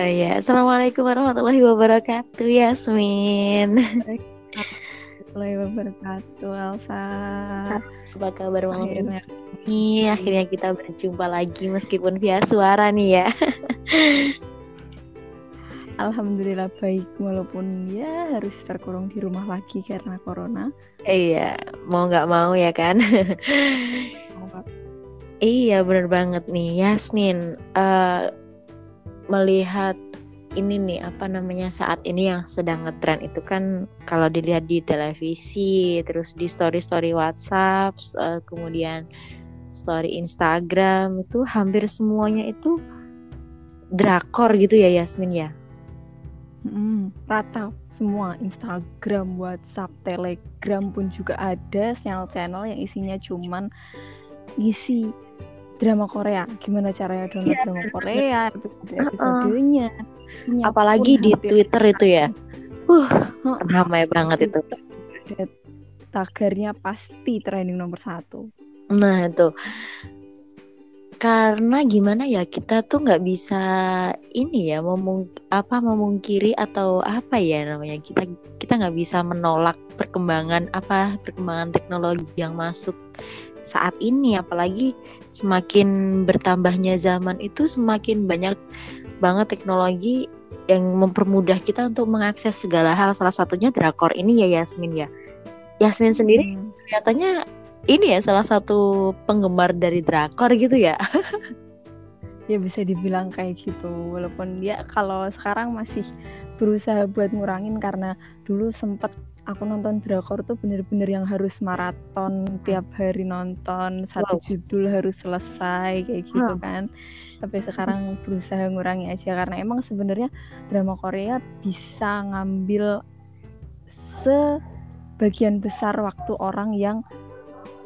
Oh ya, Assalamualaikum warahmatullahi wabarakatuh, Yasmin. Warahmatullahi wabarakatuh, Alfa. Apa kabar malam Akhirnya ini? Akhirnya kita berjumpa lagi meskipun via suara nih ya. Alhamdulillah baik walaupun ya harus terkurung di rumah lagi karena corona. Iya, mau nggak mau ya kan? Iya, bener banget nih, Yasmin. eh, melihat ini nih apa namanya saat ini yang sedang ngetren itu kan kalau dilihat di televisi, terus di story-story WhatsApp, eh, kemudian story Instagram itu hampir semuanya itu drakor gitu ya Yasmin ya. Mm, rata semua Instagram, WhatsApp, Telegram pun juga ada channel-channel yang isinya cuman ngisi drama Korea. Gimana caranya download Iya, drama Korea, episode-episodenya. Isinya Apalagi di Twitter itu ya. Uh, ramai banget itu. tagarnya pasti trending nomor satu. Nah itu karena gimana ya kita tuh nggak bisa ini ya memung apa memungkiri atau apa ya namanya kita kita nggak bisa menolak perkembangan apa perkembangan teknologi yang masuk saat ini apalagi semakin bertambahnya zaman itu semakin banyak banget teknologi yang mempermudah kita untuk mengakses segala hal salah satunya drakor ini ya Yasmin ya Yasmin sendiri Hmm. kelihatannya ini ya salah satu penggemar dari drakor gitu ya. ya bisa dibilang kayak gitu walaupun dia kalau sekarang masih berusaha buat ngurangin karena dulu sempet aku nonton drakor tuh bener-bener yang harus maraton tiap hari nonton satu Wow. judul harus selesai kayak gitu kan. Tapi sekarang berusaha ngurangi aja karena emang sebenarnya drama Korea bisa ngambil sebagian besar waktu orang yang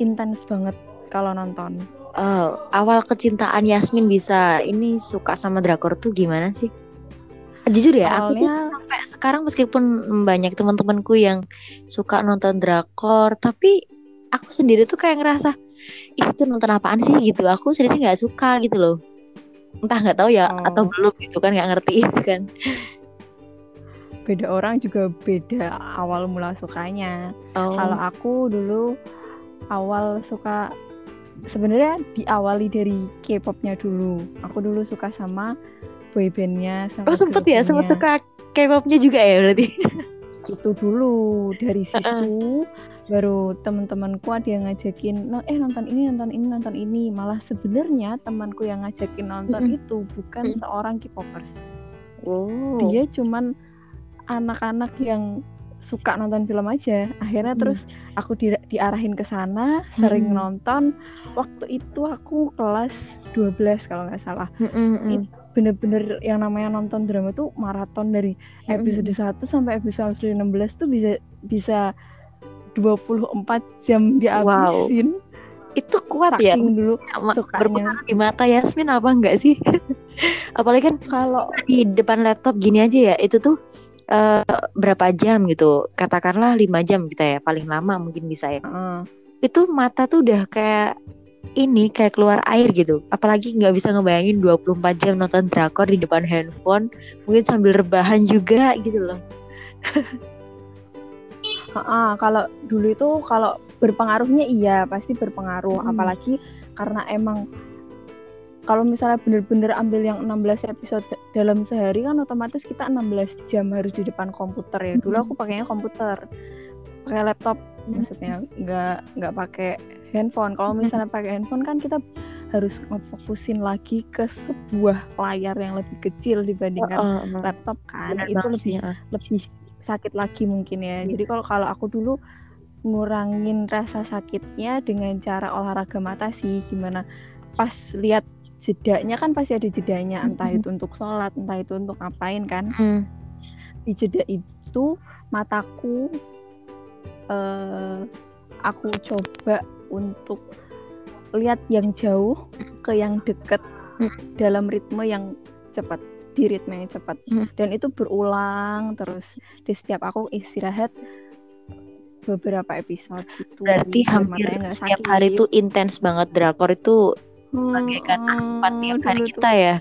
intens banget kalau nonton. Oh, awal kecintaan Yasmin bisa ini suka sama drakor tuh gimana sih? Jujur ya, aku awalnya sampai sekarang meskipun banyak teman-temanku yang suka nonton drakor, tapi aku sendiri tuh kayak ngerasa ih itu nonton apaan sih gitu. Aku sendiri nggak suka gitu loh. Entah nggak tahu ya Oh. atau belum gitu kan nggak ngerti itu kan. beda orang juga beda awal mula sukanya. Oh. Kalau aku dulu awal suka sebenarnya diawali dari K-popnya dulu. Aku dulu suka sama boybandnya sama Oh sempet ya, sempet suka K-popnya juga ya berarti. itu dulu dari situ baru teman-temanku ada yang ngajakin "No, eh nonton ini nonton ini nonton ini malah sebenarnya temanku yang ngajakin nonton Mm-mm. itu bukan Mm. seorang K-popers Oh. dia cuman anak-anak yang suka nonton film aja akhirnya Hmm. terus aku di- diarahin ke sana sering Hmm. nonton waktu itu aku kelas 12 kalau nggak salah Mm-mm-mm. Bener-bener yang namanya nonton drama tuh maraton dari episode 1 sampai episode 16 tuh bisa bisa 24 jam dihabisin Itu kuat ya. dulu berpengaruh di mata Yasmin apa enggak sih? Apalagi kan kalau di depan laptop gini aja ya, itu tuh eh, berapa jam gitu? Katakanlah lima jam kita ya, paling lama mungkin bisa ya. eh, Itu mata tuh udah kayak ini kayak keluar air gitu. Apalagi nggak bisa ngebayangin 24 jam nonton drakor di depan handphone, mungkin sambil rebahan juga gitu loh. Heeh, kalau dulu itu kalau berpengaruhnya iya pasti berpengaruh Hmm. apalagi karena emang kalau misalnya bener-bener ambil yang 16 episode dalam sehari kan otomatis kita 16 jam harus di depan komputer ya. Dulu Hmm. aku pakainya komputer. Pakai laptop maksudnya nggak nggak pakai handphone. Kalau misalnya pakai handphone kan kita harus ngefokusin lagi ke sebuah layar yang lebih kecil dibandingkan Oh, oh, oh. laptop kan. Benar Itu lebih lebih sakit lagi mungkin ya. Iya. Jadi kalau kalau aku dulu ngurangin rasa sakitnya dengan cara olahraga mata sih gimana pas lihat jedanya kan pasti ada jedanya entah itu untuk sholat entah itu untuk ngapain kan Hmm. di jeda itu mataku eh aku coba untuk lihat yang jauh ke yang deket Mm. dalam ritme yang cepat di ritme yang cepat Mm. dan itu berulang terus di setiap aku istirahat beberapa episode gitu Berarti hampir setiap sakit. hari tuh intens banget drakor itu bagaikan Hmm, asupan tiap hari dulu tuh kita ya.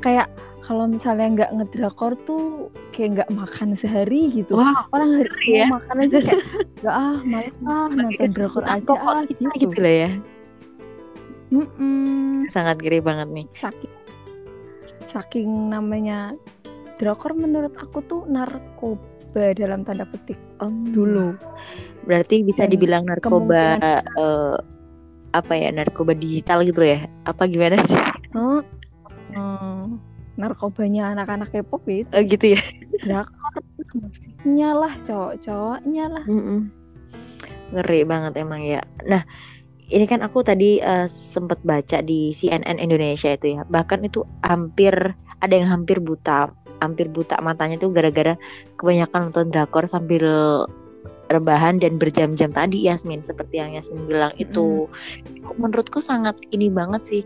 kayak kalau misalnya nggak ngedrakor tuh kayak nggak makan sehari gitu. Wah, Orang hari ya. mau makan aja kayak nggak ah malas ah nonton drakor aja ah gitu. gitu lah ya. Mm-mm. Sangat ngeri banget nih. Saking saking namanya drakor menurut aku tuh narkoba dalam tanda petik dulu. Berarti bisa Dan dibilang narkoba eh, apa ya narkoba digital gitu ya? Apa gimana sih? Huh? Hmm, narkobanya anak-anak K-pop ya itu Oh gitu ya. drakor musiknya lah cowok-cowoknya lah Mm-mm. Ngeri banget emang ya. Nah, ini kan aku tadi eh, sempet baca di CNN Indonesia itu ya. Bahkan itu hampir ada yang hampir buta, hampir buta matanya tuh gara-gara kebanyakan nonton drakor sambil rebahan dan berjam-jam tadi Yasmin seperti yang Yasmin bilang itu menurutku sangat ini banget sih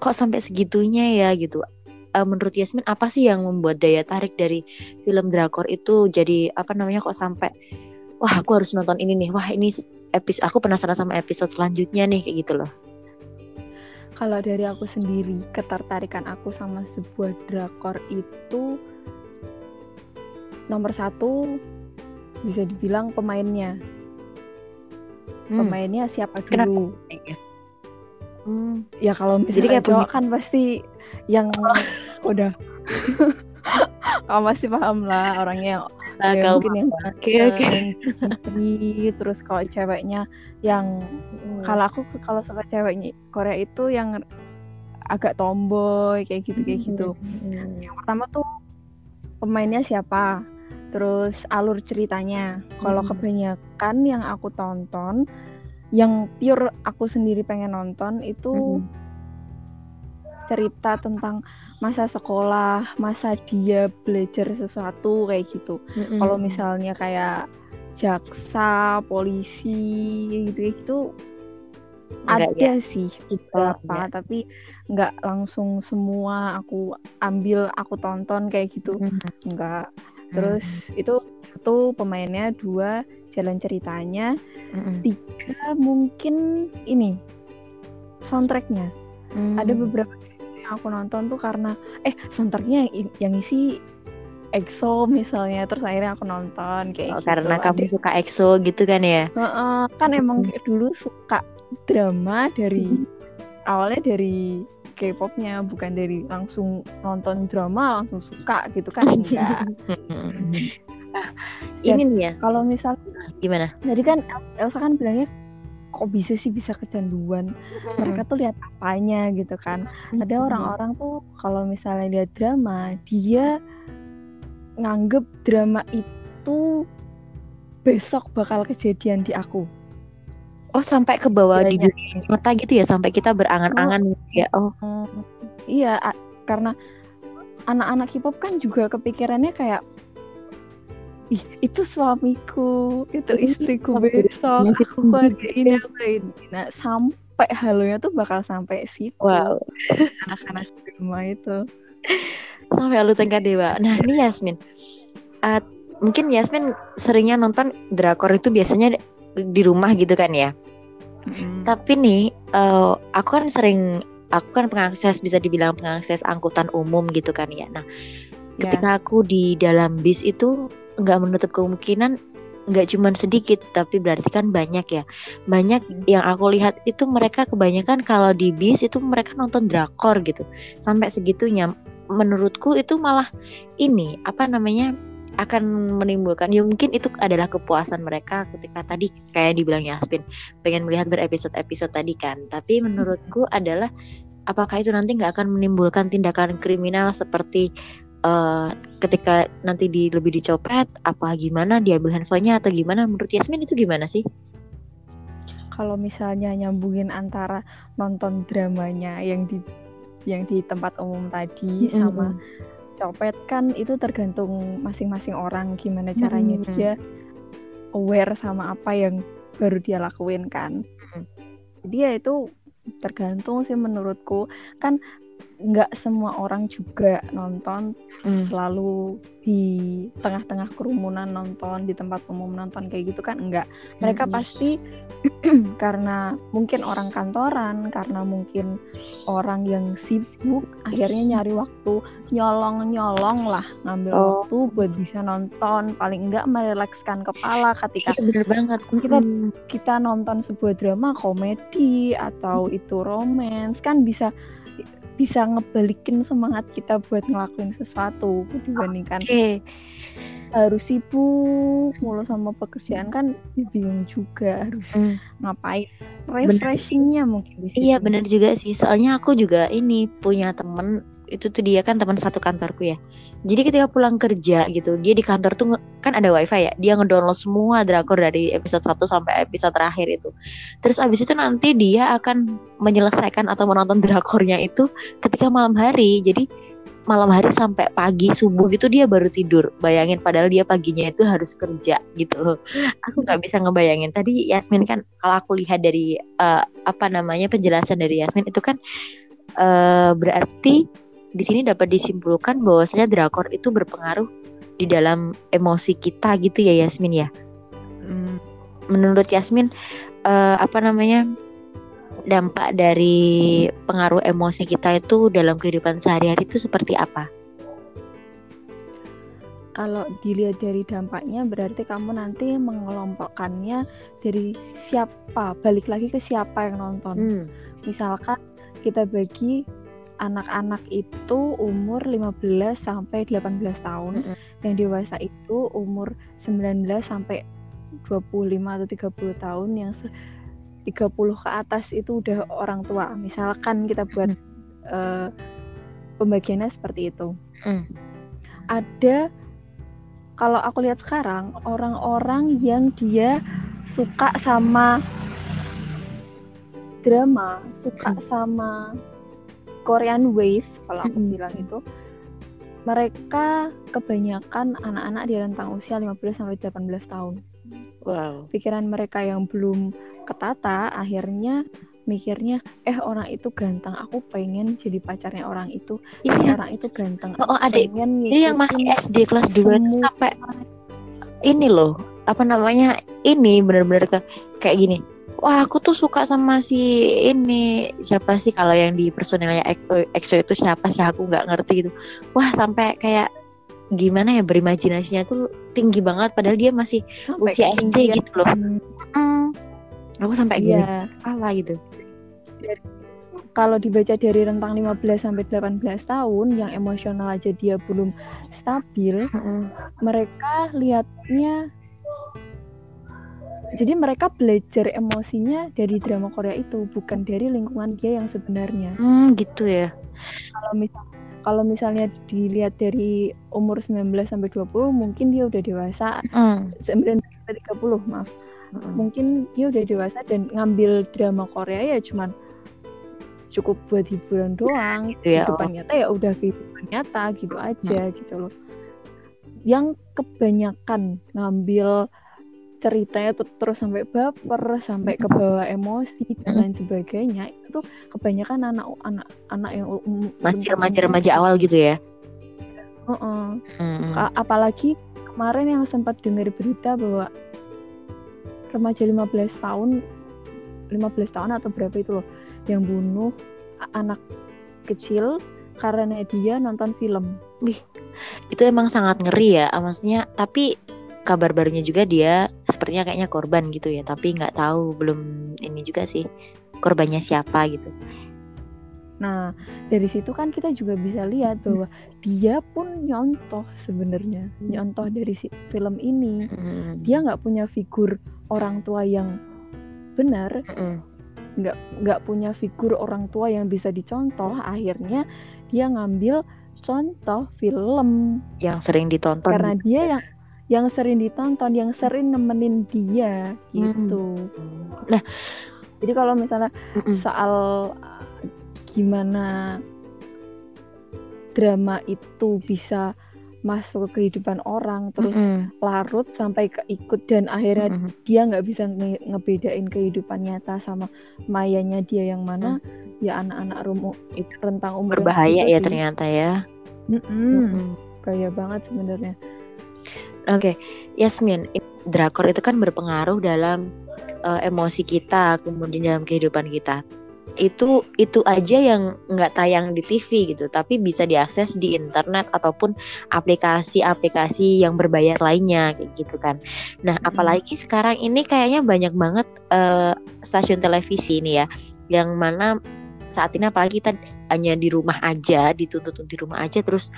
kok sampai segitunya ya gitu Eh, menurut Yasmin apa sih yang membuat daya tarik dari film drakor itu jadi apa namanya kok sampai wah aku harus nonton ini nih wah ini episode aku penasaran sama episode selanjutnya nih kayak gitu loh kalau dari aku sendiri ketertarikan aku sama sebuah drakor itu nomor satu bisa dibilang pemainnya Hmm. pemainnya siapa Kenapa? dulu Hmm. ya kalau Jadi misalnya kayak cowok kan pasti yang udah kamu pasti paham lah orangnya yang Nah, ya, mungkin yang oke oke ganteng, terus kalau ceweknya yang Hmm. kalau aku kalau suka ceweknya Korea itu yang agak tomboy kayak gitu kayak gitu Hmm. yang pertama tuh pemainnya siapa terus alur ceritanya kalau Hmm. kebanyakan yang aku tonton yang pure aku sendiri pengen nonton itu Hmm. Cerita tentang masa sekolah masa dia belajar sesuatu kayak gitu Hmm. kalau misalnya kayak jaksa polisi gitu gitu Enggak ada ya? sih beberapa tapi nggak langsung semua aku ambil aku tonton kayak gitu Hmm. nggak terus itu satu pemainnya dua jalan ceritanya Hmm. tiga mungkin ini soundtracknya Hmm. ada beberapa yang aku nonton tuh karena eh soundtracknya yang, yang isi EXO misalnya terus akhirnya aku nonton kayak Oh, gitu. karena kamu suka EXO gitu kan ya? Heeh, kan emang dulu suka drama dari Hmm. awalnya dari K-popnya bukan dari langsung nonton drama langsung suka gitu kan? Enggak. Ini nih ya. kalau misal gimana? tadi kan Elsa kan bilangnya kok bisa sih bisa kecanduan? Mereka tuh lihat apanya gitu kan. Ada orang-orang tuh kalau misalnya lihat drama dia nganggep drama itu besok bakal kejadian di aku. Oh sampai ke bawah di Kayaknya. dunia nyata gitu ya? Sampai kita berangan-angan ya? Oh. iya karena anak-anak K-pop kan juga kepikirannya kayak ih itu suamiku itu istriku besok aku kayak ini aku kayak ini. Nah sampai halonya tuh bakal sampai situ. Wow. Anak-anak drama itu. Sampai lu tingkat dewa. Nah ini Yasmin. Eh, mungkin Yasmin seringnya nonton drakor itu biasanya di rumah gitu kan ya? Tapi nih, eh, aku kan sering, aku kan pengakses bisa dibilang pengakses angkutan umum gitu kan ya. Nah, Ya. ketika aku di dalam bis itu nggak menutup kemungkinan nggak cuman sedikit, tapi berarti kan banyak ya. Banyak yang aku lihat itu mereka kebanyakan kalau di bis itu mereka nonton drakor gitu. Sampai segitunya. Menurutku itu malah ini apa namanya akan menimbulkan ya mungkin itu adalah kepuasan mereka ketika tadi kayak dibilang Yasmin pengen melihat berepisode-episode tadi kan tapi menurutku adalah apakah itu nanti nggak akan menimbulkan tindakan kriminal seperti eh, ketika nanti di lebih dicopet apa gimana diambil handphonenya atau gimana menurut Yasmin itu gimana sih kalau misalnya nyambungin antara nonton dramanya yang di yang di tempat umum tadi sama copet kan itu tergantung masing-masing orang gimana caranya Mm-mm. dia aware sama apa yang baru dia lakuin kan Mm. jadi ya itu tergantung sih menurutku kan nggak semua orang juga nonton Hmm. selalu di tengah-tengah kerumunan nonton di tempat umum nonton kayak gitu kan enggak mereka Mm-mm. pasti karena mungkin orang kantoran karena mungkin orang yang sibuk akhirnya nyari waktu nyolong-nyolong lah ngambil Oh. waktu buat bisa nonton paling enggak merilekskan kepala ketika Iya bener banget. Kita- Mm. kita nonton sebuah drama komedi atau itu romance kan bisa bisa ngebalikin semangat kita buat ngelakuin sesuatu dibandingkan Oke. harus sibuk mulu sama pekerjaan kan bingung juga harus Mm. ngapain refreshingnya mungkin Iya bener juga sih. Soalnya aku juga ini punya temen itu tuh dia kan teman satu kantorku ya. Jadi ketika pulang kerja gitu, dia di kantor tuh kan ada wifi ya. Dia ngedownload semua drakor dari episode 1 sampai episode terakhir itu. Terus abis itu nanti dia akan menyelesaikan atau menonton drakornya itu ketika malam hari. Jadi malam hari sampai pagi subuh gitu dia baru tidur. Bayangin padahal dia paginya itu harus kerja gitu. Aku nggak bisa ngebayangin. Tadi Yasmin kan kalau aku lihat dari eh, apa namanya penjelasan dari Yasmin itu kan eh, berarti di sini dapat disimpulkan bahwasanya drakor itu berpengaruh di dalam emosi kita gitu ya Yasmin ya. Hmm, Menurut Yasmin eh, apa namanya dampak dari pengaruh emosi kita itu dalam kehidupan sehari-hari itu seperti apa? kalau dilihat dari dampaknya berarti kamu nanti mengelompokkannya dari siapa balik lagi ke siapa yang nonton Hmm. misalkan kita bagi anak-anak itu umur 15 sampai 18 tahun Mm-mm. yang dewasa itu umur 19 sampai 25 atau 30 tahun yang se- 30 ke atas itu udah orang tua misalkan kita buat eh, pembagiannya seperti itu Mm. ada kalau aku lihat sekarang orang-orang yang dia suka sama drama, suka Mm. sama Korean Wave kalau aku Mm-mm. bilang itu mereka kebanyakan anak-anak di rentang usia 15 sampai 18 tahun. Wow. Pikiran mereka yang belum ketata akhirnya mikirnya eh orang itu ganteng, aku pengen jadi pacarnya orang itu. Eh, Iya. orang itu ganteng. Oh, oh, ada pengen Ini yang masih SD kelas 2 itu semua sampai ini loh apa namanya ini bener-bener ke kayak gini wah aku tuh suka sama si ini. Siapa sih kalau yang di personilnya EXO, EXO itu siapa sih? Aku nggak ngerti gitu. Wah sampai kayak gimana ya berimajinasinya tuh tinggi banget. Padahal dia masih sampai usia SD ketinggian. gitu loh. Mm. aku sampai gini Iya, ala gitu. Kalau dibaca dari rentang 15 sampai 18 tahun yang emosional aja dia belum stabil, Mm-mm. mereka lihatnya jadi mereka belajar emosinya dari drama Korea itu bukan dari lingkungan dia yang sebenarnya. Hmm, gitu ya Kalau misal kalau misalnya dilihat dari umur 19 sampai 20 mungkin dia udah dewasa Mm. 19 sampai 30 maaf. Mm-mm. Mungkin dia udah dewasa dan ngambil drama Korea ya cuman cukup buat hiburan doang. gitu ya, Kehidupan nyata ya udah kehidupan nyata gitu aja gitu loh. Yang kebanyakan ngambil ceritanya tuh terus sampai baper, sampai ke bawah emosi dan lain sebagainya itu tuh kebanyakan anak-anak anak yang um- masih belum remaja-remaja awal gitu ya Heeh. Mm-mm. A- apalagi kemarin yang sempat dengar berita bahwa remaja 15 tahun 15 tahun atau berapa itu loh yang bunuh anak kecil karena dia nonton film. itu emang sangat ngeri ya maksudnya tapi kabar barunya juga dia sepertinya kayaknya korban gitu ya tapi nggak tahu belum ini juga sih korbannya siapa gitu Nah, dari situ kan kita juga bisa lihat bahwa dia pun nyontoh sebenarnya, nyontoh dari si film ini. Mm-mm. Dia nggak punya figur orang tua yang benar, Mm-mm. nggak nggak punya figur orang tua yang bisa dicontoh. Akhirnya dia ngambil contoh film yang sering ditonton karena dia yang yang sering ditonton, yang sering nemenin dia gitu. Nah. jadi kalau misalnya Mm-mm. soal gimana drama itu bisa masuk ke kehidupan orang terus Mm-mm. larut sampai keikut dan akhirnya Mm-mm. dia nggak bisa nge- ngebedain kehidupan nyata sama mayanya dia yang mana ya anak-anak rumu itu rentang umur berbahaya ya sih. ternyata ya mm -mm. Mm bahaya banget sebenarnya oke okay. Yasmin drakor itu kan berpengaruh dalam uh, emosi kita kemudian dalam kehidupan kita itu itu aja yang nggak tayang di TV gitu tapi bisa diakses di internet ataupun aplikasi-aplikasi yang berbayar lainnya kayak gitu kan nah apalagi sekarang ini kayaknya banyak banget uh, stasiun televisi ini ya yang mana saat ini apalagi kita hanya di rumah aja dituntut di rumah aja terus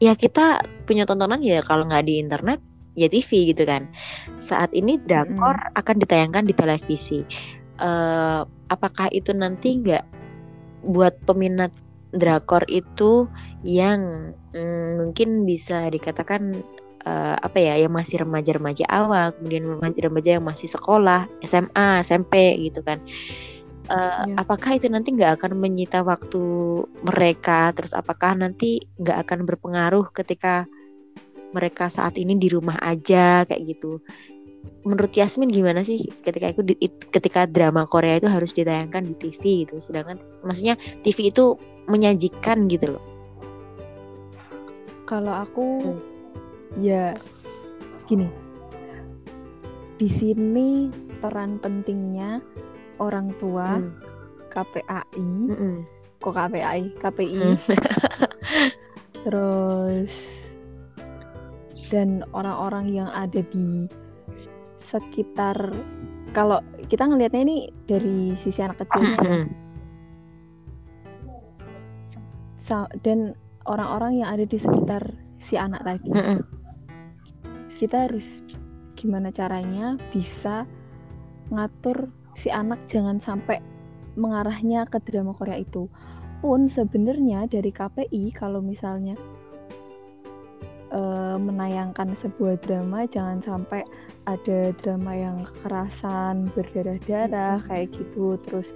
ya kita punya tontonan ya kalau nggak di internet ya TV gitu kan. Saat ini drakor hmm. akan ditayangkan di televisi. Uh, apakah itu nanti nggak buat peminat drakor itu yang mm, mungkin bisa dikatakan uh, apa ya yang masih remaja-remaja awal kemudian remaja-remaja yang masih sekolah SMA SMP gitu kan uh, ya. apakah itu nanti nggak akan menyita waktu mereka? Terus apakah nanti nggak akan berpengaruh ketika mereka saat ini di rumah aja kayak gitu? Menurut Yasmin gimana sih ketika itu ketika drama Korea itu harus ditayangkan di TV gitu? Sedangkan maksudnya TV itu menyajikan gitu loh. Kalau aku hmm. ya gini. Di sini peran pentingnya orang tua hmm. KPAI hmm. kok KPAI KPI hmm. terus dan orang-orang yang ada di sekitar kalau kita ngelihatnya ini dari sisi anak kecilnya ya. dan orang-orang yang ada di sekitar si anak tadi kita harus gimana caranya bisa ngatur si anak jangan sampai mengarahnya ke drama Korea itu. Pun sebenarnya dari KPI kalau misalnya uh, menayangkan sebuah drama jangan sampai ada drama yang kekerasan berdarah-darah kayak gitu. Terus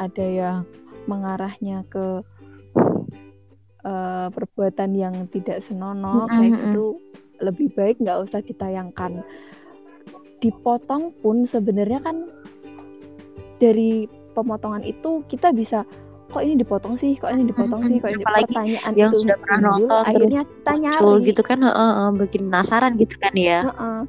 ada yang mengarahnya ke uh, perbuatan yang tidak senonoh kayak gitu. Lebih baik nggak usah ditayangkan. Dipotong pun sebenarnya kan dari pemotongan itu kita bisa kok ini dipotong sih? Kok ini dipotong sih? Kok ini pertanyaan yang itu sudah pernah nonton akhirnya kita nyari gitu kan uh, uh, bikin penasaran gitu kan ya. Uh, uh.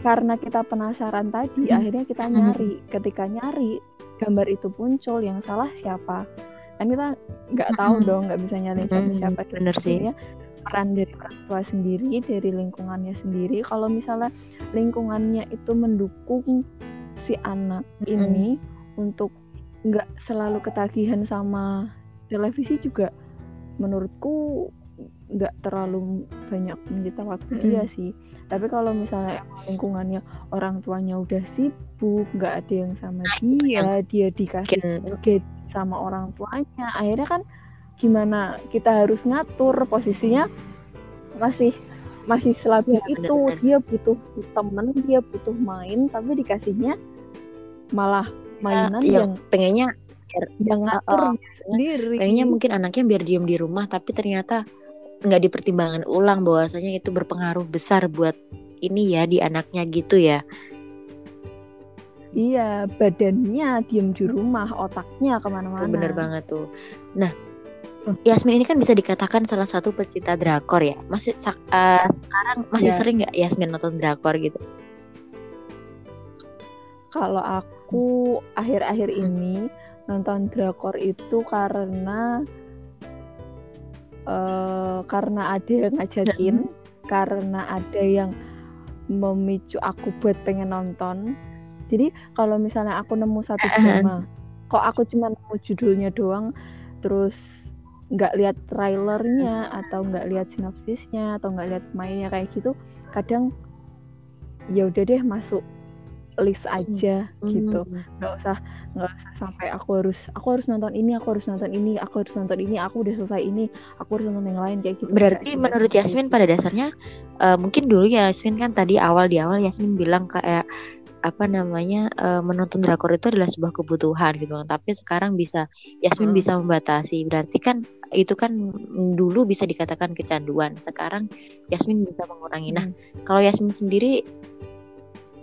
karena kita penasaran tadi hmm. akhirnya kita nyari. Hmm. ketika nyari gambar itu muncul yang salah siapa. Kan kita nggak tahu hmm. dong nggak bisa nyari siapa siapa bener sih. peran dari orang tua sendiri dari lingkungannya sendiri. Kalau misalnya lingkungannya itu mendukung si anak hmm. ini untuk nggak selalu ketagihan sama televisi juga menurutku nggak terlalu banyak menyita waktu mm. dia sih tapi kalau misalnya lingkungannya orang tuanya udah sibuk nggak ada yang sama dia dia dikasih gadget sama orang tuanya akhirnya kan gimana kita harus ngatur posisinya masih masih selalu ya, itu bener, bener. dia butuh temen dia butuh main tapi dikasihnya malah mainan ya, yang pengennya yang ngatur uh, sendiri. pengennya mungkin anaknya biar diem di rumah tapi ternyata nggak dipertimbangkan ulang bahwasanya itu berpengaruh besar buat ini ya di anaknya gitu ya. Iya badannya diem di rumah otaknya ke mana-mana. bener banget tuh. Nah Yasmin ini kan bisa dikatakan salah satu pecinta drakor ya masih uh, sekarang masih yeah. sering nggak Yasmin nonton drakor gitu kalau aku akhir-akhir ini nonton drakor itu karena uh, karena ada yang ngajakin, karena ada yang memicu aku buat pengen nonton. Jadi kalau misalnya aku nemu satu drama, kok aku cuma nemu judulnya doang, terus nggak lihat trailernya atau nggak lihat sinopsisnya atau nggak lihat mainnya kayak gitu, kadang ya udah deh masuk list hmm. aja gitu nggak usah nggak usah sampai aku harus aku harus nonton ini aku harus nonton ini aku harus nonton ini aku udah selesai ini aku harus nonton yang lain kayak gitu berarti kayak menurut gitu. Yasmin pada dasarnya uh, mungkin dulu ya Yasmin kan tadi awal di awal Yasmin bilang kayak apa namanya uh, menonton drakor itu adalah sebuah kebutuhan gitu kan tapi sekarang bisa Yasmin hmm. bisa membatasi berarti kan itu kan dulu bisa dikatakan kecanduan sekarang Yasmin bisa mengurangi nah hmm. kalau Yasmin sendiri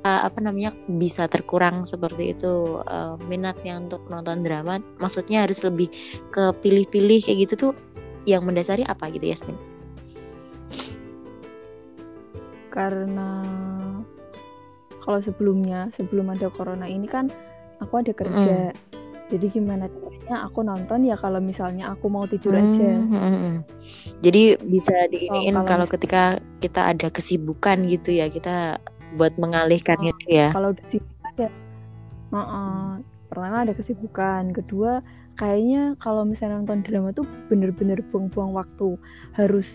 apa namanya bisa terkurang seperti itu uh, minatnya untuk nonton drama maksudnya harus lebih ke pilih-pilih kayak gitu tuh yang mendasari apa gitu Yasmin? Karena kalau sebelumnya sebelum ada corona ini kan aku ada kerja mm. jadi gimana caranya aku nonton ya kalau misalnya aku mau tidur mm. aja mm. jadi bisa diiniin oh, kalau, kalau ketika kita ada kesibukan gitu ya kita buat mengalihkan oh, itu ya kalau di ya uh -uh. pertama ada kesibukan kedua kayaknya kalau misalnya nonton drama tuh bener-bener buang-buang waktu harus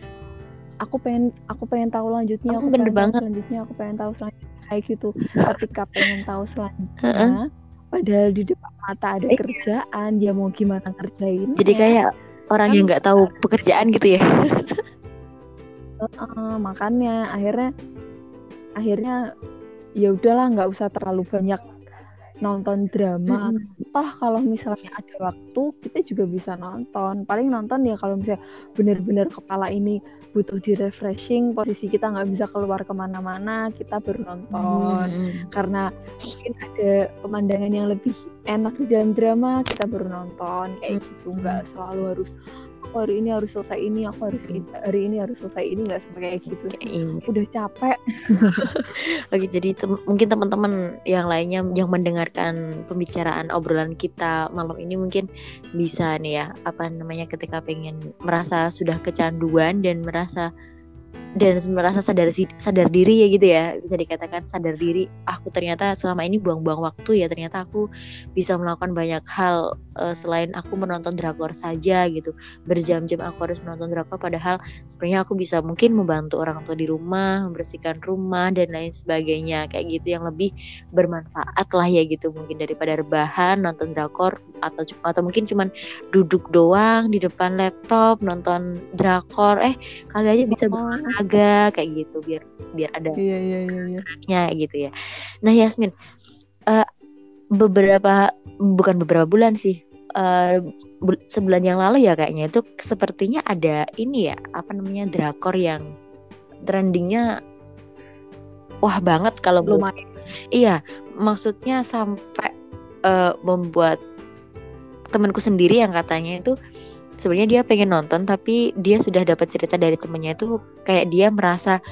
aku pengen aku pengen tahu lanjutnya aku, aku bener banget selanjutnya aku pengen tahu selanjutnya kayak gitu ketika pengen tahu selanjutnya padahal di depan mata ada eh. kerjaan dia mau gimana kerjain jadi kayak orang yang nggak tahu pekerjaan gitu ya? Uh, makanya akhirnya akhirnya ya udahlah nggak usah terlalu banyak nonton drama mm-hmm. toh kalau misalnya ada waktu kita juga bisa nonton paling nonton ya kalau misalnya benar-benar kepala ini butuh di refreshing posisi kita nggak bisa keluar ke mana-mana kita baru nonton mm-hmm. karena mungkin ada pemandangan yang lebih enak di dalam drama kita baru nonton kayak gitu nggak selalu harus aku hari ini harus selesai ini aku harus hari ini harus selesai ini nggak kayak gitu. Ini. udah capek. Oke jadi te mungkin teman-teman yang lainnya yang mendengarkan pembicaraan obrolan kita malam ini mungkin bisa nih ya apa namanya ketika pengen merasa sudah kecanduan dan merasa dan merasa sadar sadar diri ya gitu ya. Bisa dikatakan sadar diri aku ternyata selama ini buang-buang waktu ya ternyata aku bisa melakukan banyak hal uh, selain aku menonton drakor saja gitu. Berjam-jam aku harus menonton drakor padahal sebenarnya aku bisa mungkin membantu orang tua di rumah membersihkan rumah dan lain sebagainya. Kayak gitu yang lebih bermanfaat lah ya gitu mungkin daripada rebahan nonton drakor atau atau mungkin cuman duduk doang di depan laptop nonton drakor. Eh kali aja bisa oh olahraga kayak gitu biar biar ada iya, iya, iya, iya. gitu ya. Nah Yasmin, uh, beberapa bukan beberapa bulan sih, uh, sebulan yang lalu ya kayaknya itu sepertinya ada ini ya apa namanya drakor yang trendingnya wah banget kalau belum iya maksudnya sampai uh, membuat temanku sendiri yang katanya itu sebenarnya dia pengen nonton tapi dia sudah dapat cerita dari temennya itu kayak dia merasa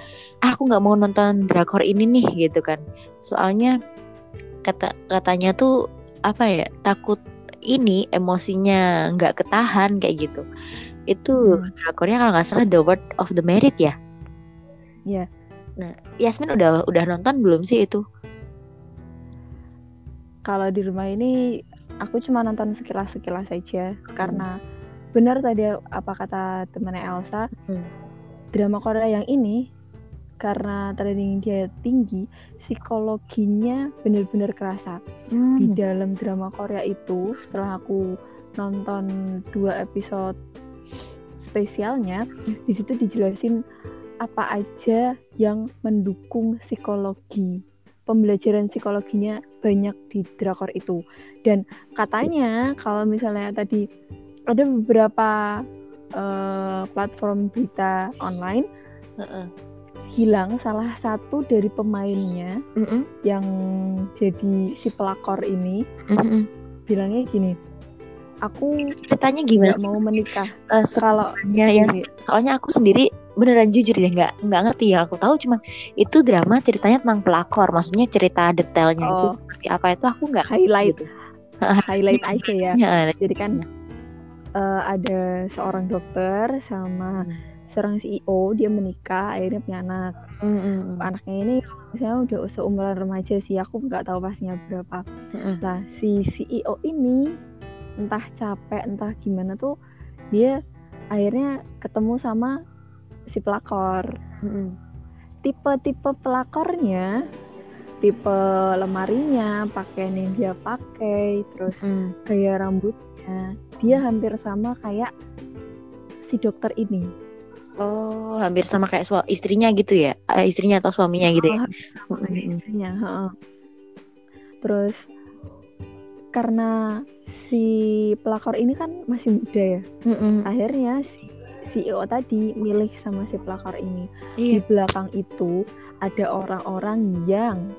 ah, aku nggak mau nonton drakor ini nih gitu kan soalnya kata katanya tuh apa ya takut ini emosinya nggak ketahan kayak gitu itu hmm. drakornya kalau nggak salah The Word of the Merit ya Iya. Yeah. Nah, Yasmin udah udah nonton belum sih itu? Kalau di rumah ini aku cuma nonton sekilas-sekilas saja hmm. karena benar tadi apa kata temannya Elsa hmm. drama Korea yang ini karena training dia tinggi psikologinya benar-benar kerasa hmm. di dalam drama Korea itu setelah aku nonton dua episode spesialnya hmm. di situ dijelasin apa aja yang mendukung psikologi pembelajaran psikologinya banyak di drakor itu dan katanya kalau misalnya tadi ada beberapa uh, platform berita online uh -uh. hilang salah satu dari pemainnya uh -uh. yang jadi si pelakor ini uh -uh. bilangnya gini aku ceritanya gimana sih? mau menikah uh, kalau yang soalnya aku sendiri beneran jujur ya nggak nggak ngerti ya aku tahu cuma itu drama ceritanya tentang pelakor maksudnya cerita detailnya oh. itu seperti apa itu aku nggak highlight gitu. highlight aja ya, ya jadi kan uh, ada seorang dokter sama hmm. seorang CEO dia menikah akhirnya punya anak hmm. hmm, hmm. anaknya ini misalnya udah seumuran remaja sih aku nggak tahu pastinya berapa hmm. nah si CEO ini entah capek entah gimana tuh dia akhirnya ketemu sama si pelakor hmm. tipe-tipe pelakornya tipe lemarinya pakaian yang dia pakai terus mm. gaya rambutnya dia hampir sama kayak si dokter ini. Oh, hampir sama kayak su istrinya gitu ya? Uh, istrinya atau suaminya gitu ya? Oh, istrinya. Uh. Terus karena si pelakor ini kan masih muda ya, mm -mm. akhirnya si CEO tadi milih sama si pelakor ini. Iya. Di belakang itu ada orang-orang yang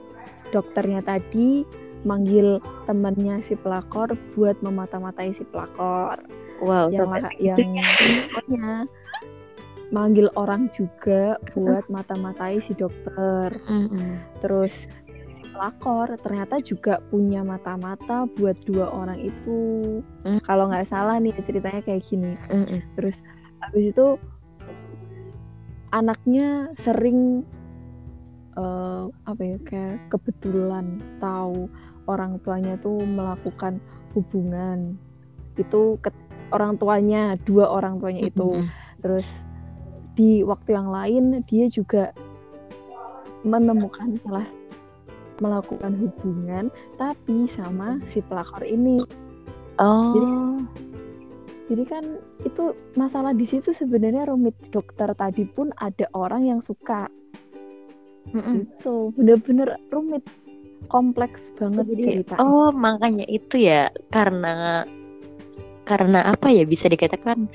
dokternya tadi manggil temannya si pelakor buat memata-matai si pelakor. Wow, yang yang pokoknya manggil orang juga buat mata-matai si dokter. Mm -hmm. Terus si pelakor ternyata juga punya mata-mata buat dua orang itu. Mm. Kalau nggak salah nih ceritanya kayak gini. Mm -hmm. Terus habis itu anaknya sering uh, apa ya kayak kebetulan tahu orang tuanya tuh melakukan hubungan. Itu ke orang tuanya dua orang tuanya itu. Mm -hmm. terus di waktu yang lain dia juga menemukan salah melakukan hubungan tapi sama si pelakor ini. Oh. Jadi jadi kan itu masalah di situ sebenarnya rumit. Dokter tadi pun ada orang yang suka. Mm -mm. itu bener-bener rumit kompleks banget jadi cerita. oh makanya itu ya karena karena apa ya bisa dikatakan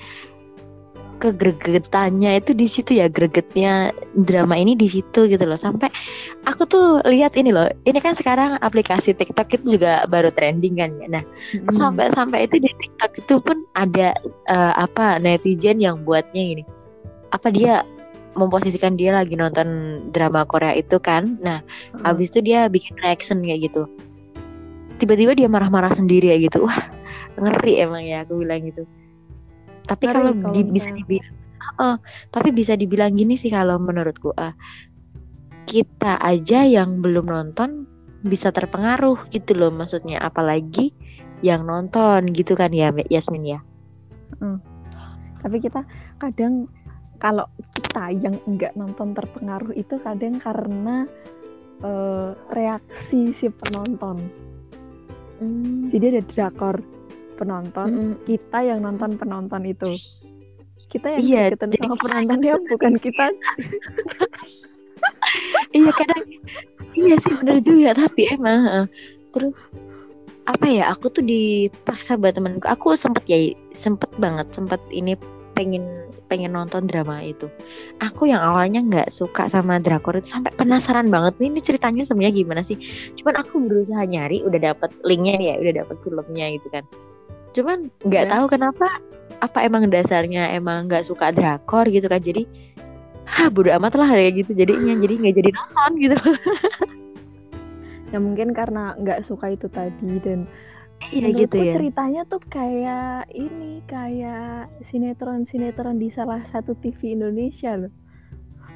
kegregetannya itu di situ ya gregetnya drama ini di situ gitu loh. Sampai aku tuh lihat ini loh ini kan sekarang aplikasi TikTok itu juga baru trending kan ya. Nah hmm. sampai sampai itu di TikTok itu pun ada uh, apa netizen yang buatnya ini. Apa dia memposisikan dia lagi nonton drama Korea itu kan. Nah, hmm. habis itu dia bikin reaction kayak gitu. Tiba-tiba dia marah-marah sendiri ya gitu. Wah, ngeri emang ya aku bilang gitu. Tapi kalau di, bisa dibilang uh, tapi bisa dibilang gini sih kalau menurutku uh, kita aja yang belum nonton bisa terpengaruh gitu loh maksudnya apalagi yang nonton gitu kan ya Yasmin ya. Hmm. Tapi kita kadang kalau kita yang enggak nonton terpengaruh itu kadang karena uh, reaksi si penonton. Hmm. Jadi ada drakor penonton, hmm. kita yang nonton penonton itu. Kita yang iya, ketemu sama penontonnya bukan kita. iya kadang iya sih benar juga tapi emang terus apa ya aku tuh dipaksa buat temanku aku sempet ya sempet banget sempet ini pengen pengen nonton drama itu. Aku yang awalnya nggak suka sama drakor itu sampai penasaran banget nih ini ceritanya sebenarnya gimana sih. Cuman aku berusaha nyari, udah dapet linknya ya, udah dapet filmnya gitu kan. Cuman nggak yeah. tahu kenapa apa emang dasarnya emang nggak suka drakor gitu kan. Jadi ha bodo amat lah kayak gitu jadinya jadi nggak jadi nonton gitu. ya mungkin karena nggak suka itu tadi dan Iya gitu ya. ceritanya tuh kayak ini kayak sinetron-sinetron di salah satu TV Indonesia loh.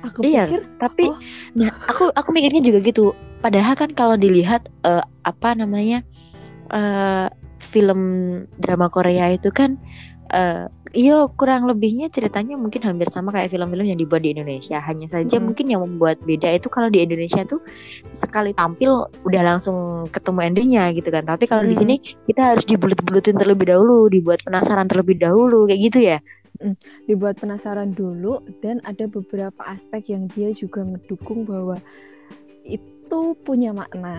Aku iya, pikir, tapi oh. nah aku aku mikirnya juga gitu. Padahal kan kalau dilihat uh, apa namanya uh, film drama Korea itu kan uh, Iya kurang lebihnya ceritanya mungkin hampir sama kayak film-film yang dibuat di Indonesia. Hanya saja hmm. mungkin yang membuat beda itu kalau di Indonesia tuh sekali tampil udah langsung ketemu endingnya gitu kan. Tapi kalau hmm. di sini kita harus dibulut-bulutin terlebih dahulu, dibuat penasaran terlebih dahulu kayak gitu ya. Hmm. Dibuat penasaran dulu dan ada beberapa aspek yang dia juga mendukung bahwa itu punya makna.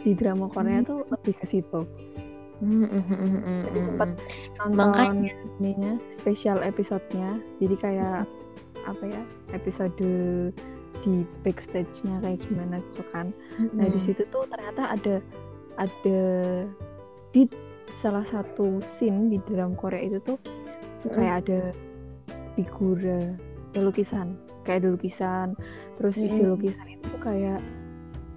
Di drama Korea hmm. tuh lebih ke situ. Hmm, hmm, hmm, hmm, jadi sempat nonton Makanya. ininya spesial episodenya jadi kayak apa ya episode di backstage-nya kayak gimana gitu kan hmm. nah di situ tuh ternyata ada ada di salah satu scene di dalam Korea itu tuh hmm. kayak ada figura lukisan kayak ada lukisan terus hmm. isi lukisan itu kayak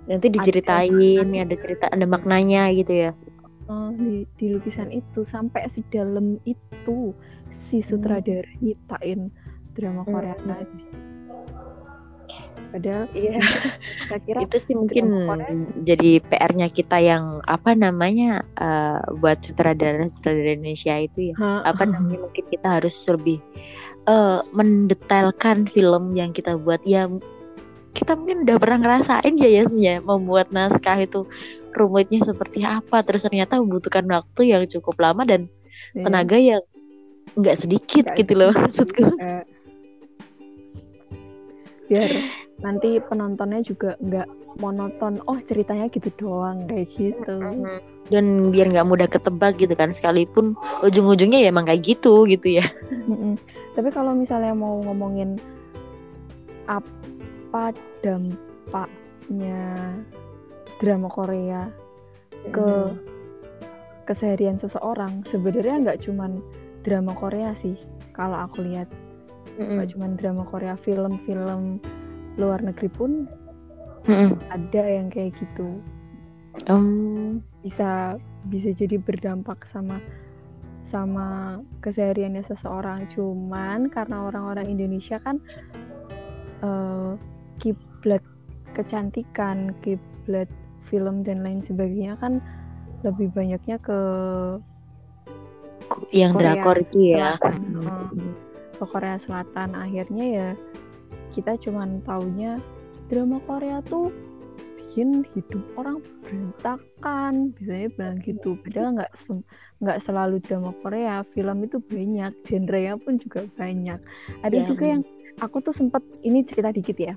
nanti diceritain ada, ada cerita ada maknanya gitu ya uh, di, di lukisan itu sampai sedalam itu si hmm. sutradara nyiptain drama Korea hmm. tadi. Padahal iya, saya kira itu sih mungkin jadi PR-nya kita yang apa namanya uh, buat sutradara sutradara Indonesia itu ya. Ha, apa namanya mungkin kita harus lebih uh, mendetailkan film yang kita buat ya kita mungkin udah pernah ngerasain ya ya membuat naskah itu rumitnya seperti apa. Terus ternyata membutuhkan waktu yang cukup lama dan yeah. tenaga yang nggak sedikit gak gitu loh maksudku. Biar nanti penontonnya juga nggak monoton oh ceritanya gitu doang kayak gitu. Dan biar nggak mudah ketebak gitu kan sekalipun ujung-ujungnya ya emang kayak gitu gitu ya. Tapi kalau misalnya mau ngomongin apa dampaknya drama Korea ke hmm. keseharian seseorang sebenarnya nggak cuman drama Korea sih kalau aku lihat nggak hmm. cuman drama Korea film-film luar negeri pun hmm. ada yang kayak gitu um. bisa bisa jadi berdampak sama sama kesehariannya seseorang cuman karena orang-orang Indonesia kan uh, kiblat kecantikan kiblat film dan lain sebagainya kan lebih banyaknya ke yang Korea. drakor itu ya hmm. ke Korea Selatan. Akhirnya ya kita cuman taunya drama Korea tuh bikin hidup orang berantakan. Biasanya bilang gitu. Padahal nggak nggak selalu drama Korea. Film itu banyak. Genrenya pun juga banyak. Ada yeah. juga yang aku tuh sempet ini cerita dikit ya.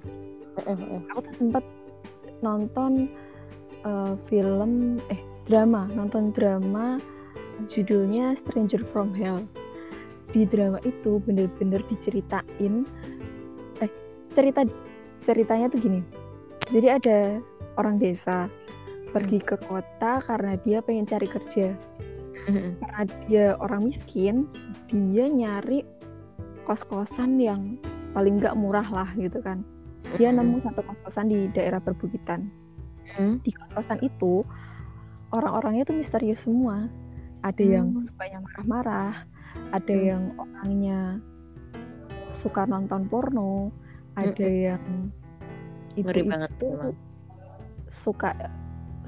Aku tuh sempet nonton uh, film eh drama nonton drama judulnya Stranger from Hell di drama itu bener-bener diceritain eh cerita ceritanya tuh gini jadi ada orang desa pergi ke kota karena dia pengen cari kerja. Karena dia orang miskin, dia nyari kos-kosan yang paling nggak murah lah gitu kan. Dia nemu satu kos-kosan di daerah perbukitan. Di kos-kosan itu orang-orangnya tuh misterius semua. Ada yang sukanya marah-marah, ada yang orangnya suka nonton porno, ada yang itu, banget itu suka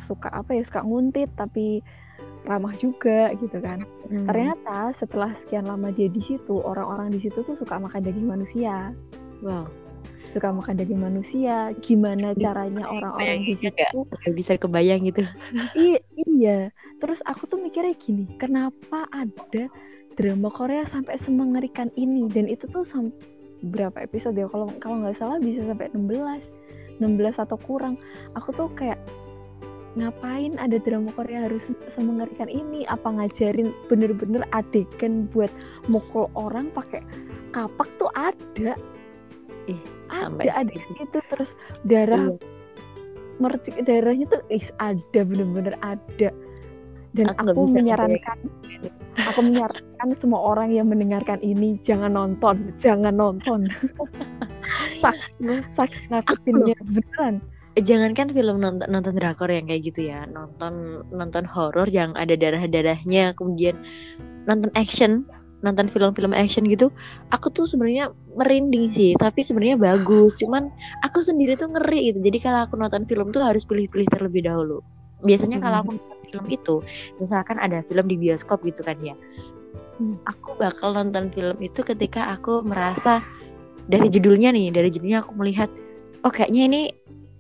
suka apa ya suka nguntit tapi ramah juga gitu kan. Hmm. ternyata setelah sekian lama dia di situ orang-orang di situ tuh suka makan daging manusia. Wow suka makan daging manusia gimana bisa caranya orang-orang di situ? Bisa kebayang gitu. Iya iya. Terus aku tuh mikirnya gini kenapa ada drama Korea sampai semengerikan ini? Dan itu tuh sampai berapa episode ya? Kalau kalau nggak salah bisa sampai 16 16 atau kurang. Aku tuh kayak ngapain ada drama Korea harus semengerikan ini? Apa ngajarin bener-bener adegan buat mukul orang pakai kapak tuh ada eh, ada ada itu terus darah iya. mercik darahnya tuh eh, ada bener-bener ada. Dan aku, aku menyarankan aku menyarankan semua orang yang mendengarkan ini jangan nonton jangan nonton. Saking nakutinnya beneran. Jangankan film nonton nonton drakor yang kayak gitu ya nonton nonton horor yang ada darah darahnya kemudian nonton action nonton film-film action gitu aku tuh sebenarnya merinding sih tapi sebenarnya bagus. Cuman aku sendiri tuh ngeri gitu. Jadi kalau aku nonton film tuh harus pilih-pilih terlebih dahulu. Biasanya kalau aku nonton film itu misalkan ada film di bioskop gitu kan ya hmm. aku bakal nonton film itu ketika aku merasa dari judulnya nih dari judulnya aku melihat oh kayaknya ini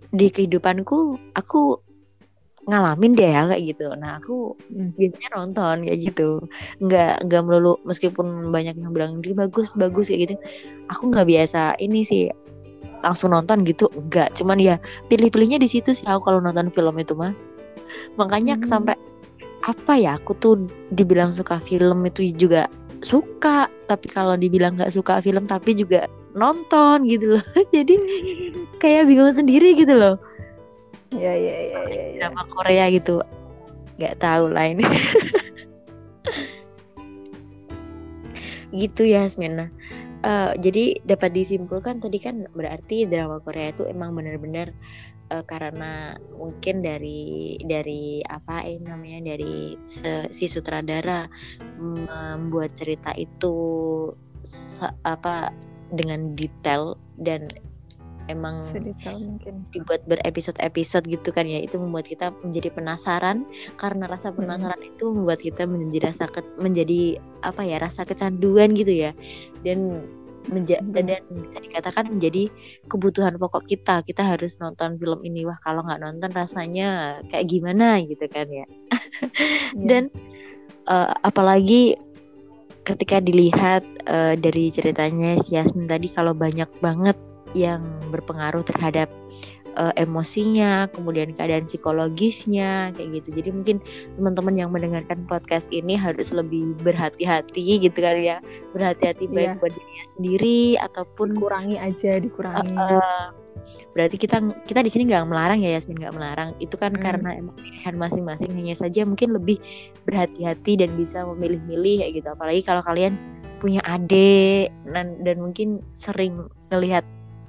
di kehidupanku aku ngalamin deh ya kayak gitu. Nah aku hmm. biasanya nonton kayak gitu. Nggak nggak melulu meskipun banyak yang bilang dia bagus bagus kayak gitu. Aku nggak biasa ini sih langsung nonton gitu enggak cuman ya pilih-pilihnya di situ sih aku kalau nonton film itu mah. Makanya hmm. sampai apa ya aku tuh dibilang suka film itu juga suka. Tapi kalau dibilang nggak suka film tapi juga nonton gitu loh. Jadi kayak bingung sendiri gitu loh ya ya ya ya, ya. drama Korea gitu. Nggak tahu lah ini. Gitu ya Asmina uh, jadi dapat disimpulkan tadi kan berarti drama Korea itu emang benar-benar uh, karena mungkin dari dari apa ini namanya dari si sutradara membuat cerita itu apa dengan detail dan emang mungkin dibuat berepisode-episode gitu kan ya itu membuat kita menjadi penasaran karena rasa penasaran hmm. itu membuat kita menjadi rasa ke, menjadi apa ya rasa kecanduan gitu ya dan menja hmm. dan bisa dikatakan menjadi kebutuhan pokok kita kita harus nonton film ini wah kalau nggak nonton rasanya kayak gimana gitu kan ya yeah. dan uh, apalagi ketika dilihat uh, dari ceritanya si Yasmin tadi kalau banyak banget yang berpengaruh terhadap uh, emosinya, kemudian keadaan psikologisnya kayak gitu. Jadi mungkin teman-teman yang mendengarkan podcast ini harus lebih berhati-hati gitu kan ya, berhati-hati baik yeah. buat dirinya sendiri ataupun kurangi aja, dikurangi. Uh, uh, berarti kita kita di sini nggak melarang ya Yasmin nggak melarang itu kan Hmm. karena emang pilihan masing-masing hanya saja mungkin lebih berhati-hati dan bisa memilih-milih kayak gitu apalagi kalau kalian punya adik dan dan mungkin sering ngelihat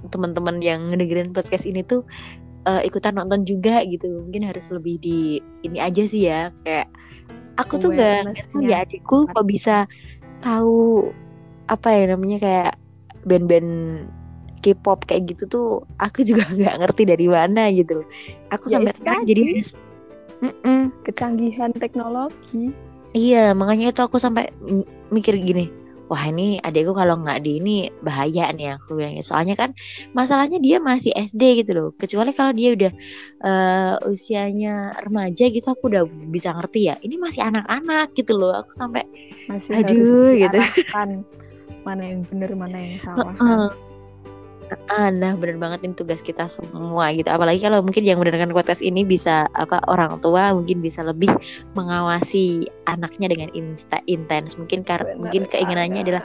teman-teman yang ngedengerin podcast ini tuh eh, ikutan nonton juga gitu. Mungkin harus lebih di ini aja sih ya kayak aku tuh tahu ya adikku kok bisa tahu apa ya namanya kayak band-band K-pop kayak gitu tuh aku juga nggak ngerti dari mana gitu aku Ya, sampai sekarang jadi Mm-mm. kecanggihan teknologi. Iya makanya itu aku sampai mikir gini wah ini adekku kalau nggak di ini bahaya nih aku bilangnya soalnya kan masalahnya dia masih SD gitu loh kecuali kalau dia udah eh, usianya remaja gitu aku udah bisa ngerti ya ini masih anak-anak gitu loh aku sampai masih Aduh, gitu. diarahkan mana yang benar mana yang salah kan. Ah, nah bener banget ini tugas kita semua gitu. Apalagi kalau mungkin yang mendengarkan podcast ini bisa apa orang tua mungkin bisa lebih mengawasi anaknya dengan insta intens. Mungkin karena mungkin keinginannya adalah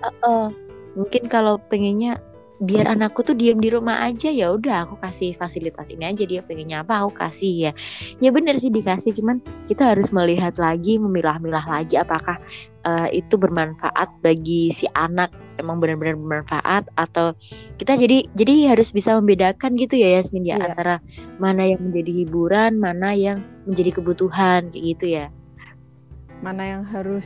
"Eh, mungkin kalau pengennya biar anakku tuh diem di rumah aja ya udah aku kasih fasilitas ini aja dia pengennya apa aku kasih ya. Ya bener sih dikasih cuman kita harus melihat lagi memilah-milah lagi apakah eh, itu bermanfaat bagi si anak emang benar-benar bermanfaat atau kita jadi jadi harus bisa membedakan gitu ya Yasmin ya Iya. antara mana yang menjadi hiburan mana yang menjadi kebutuhan kayak gitu ya mana yang harus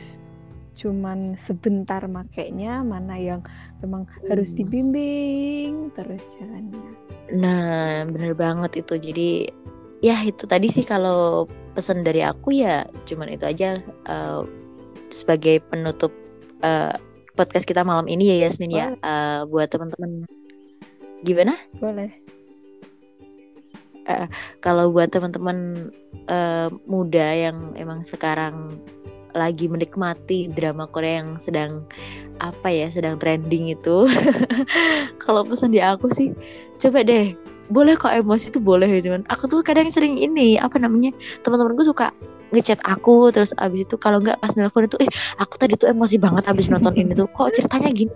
cuman sebentar makainya mana yang memang harus Hmm. dibimbing terus jalannya Nah, bener banget itu. Jadi ya itu tadi sih kalau pesan dari aku ya cuman itu aja eh, sebagai penutup eh, podcast kita malam ini ya Yasmin ya Eh, buat teman-teman. Gimana? boleh Kalau buat teman-teman eh, muda yang emang sekarang lagi menikmati drama Korea yang sedang apa ya sedang trending itu kalau pesan di aku sih coba deh boleh kok emosi tuh boleh ya cuman aku tuh kadang sering ini apa namanya teman-temanku suka ngechat aku terus abis itu kalau nggak pas nelpon itu eh aku tadi tuh emosi banget abis nonton ini tuh. Kok ceritanya gini?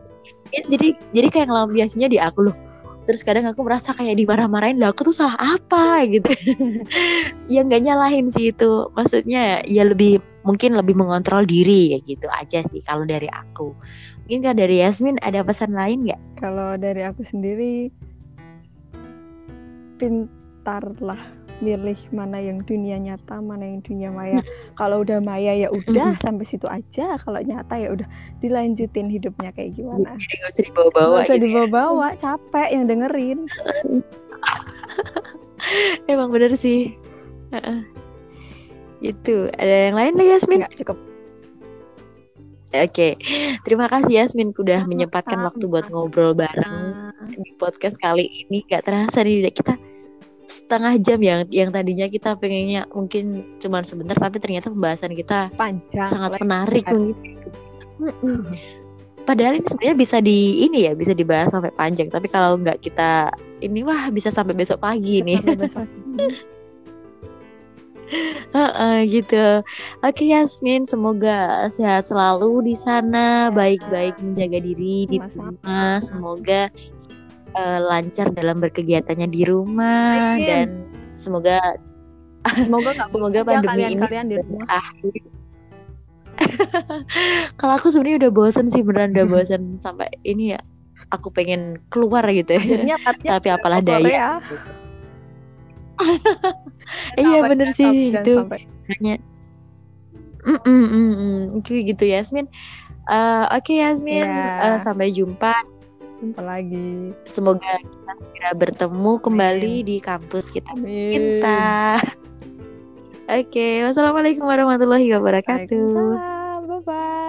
Ya, jadi jadi kayak ngelampiasinya di aku loh. Terus kadang aku merasa kayak dimarah-marahin lah aku tuh salah apa? gitu. Ya nggak nyalahin sih itu. Maksudnya ya lebih mungkin lebih mengontrol diri ya gitu aja sih kalau dari aku. Mungkin kalau dari Yasmin ada pesan lain nggak? Kalau dari aku sendiri pintarlah milih mana yang dunia nyata mana yang dunia maya. Kalau udah maya ya udah sampai situ aja. Kalau nyata ya udah dilanjutin hidupnya kayak gimana. Nggak usah dibawa-bawa Nggak usah gitu ya. dibawa-bawa capek yang dengerin. Emang bener sih. Heeh. itu ada yang lain lah Yasmin? Nggak cukup. Oke, terima kasih Yasmin udah menyempatkan waktu buat ngobrol bareng di podcast kali ini. Gak terasa nih kita setengah jam yang yang tadinya kita pengennya mungkin cuman sebentar tapi ternyata pembahasan kita panjang sangat menarik. Padahal ini sebenarnya bisa di ini ya bisa dibahas sampai panjang. Tapi kalau nggak kita ini wah bisa sampai besok pagi nih. Sampai besok. Heeh, gitu. Oke Yasmin, semoga sehat selalu di sana, baik-baik menjaga diri di rumah. Semoga eh, lancar dalam berkegiatannya di rumah Amin. dan semoga semoga nggak semoga ya pandemi ini kalian-kalian di rumah. Kalau aku sebenarnya udah bosan sih beneran udah bosan sampai ini ya. Aku pengen keluar gitu ya. Tapi apalah daya. Korea. Iya bener sih itu. hanya Mm, mm, mm, mm. Gitu, Yasmin Eh, Oke Yasmin Iya. Eh, Sampai jumpa jumpa lagi. Semoga kita segera bertemu kembali di kampus kita. Amin. Kita Oke Wassalamualaikum warahmatullahi wabarakatuh. Waalaikumsalam.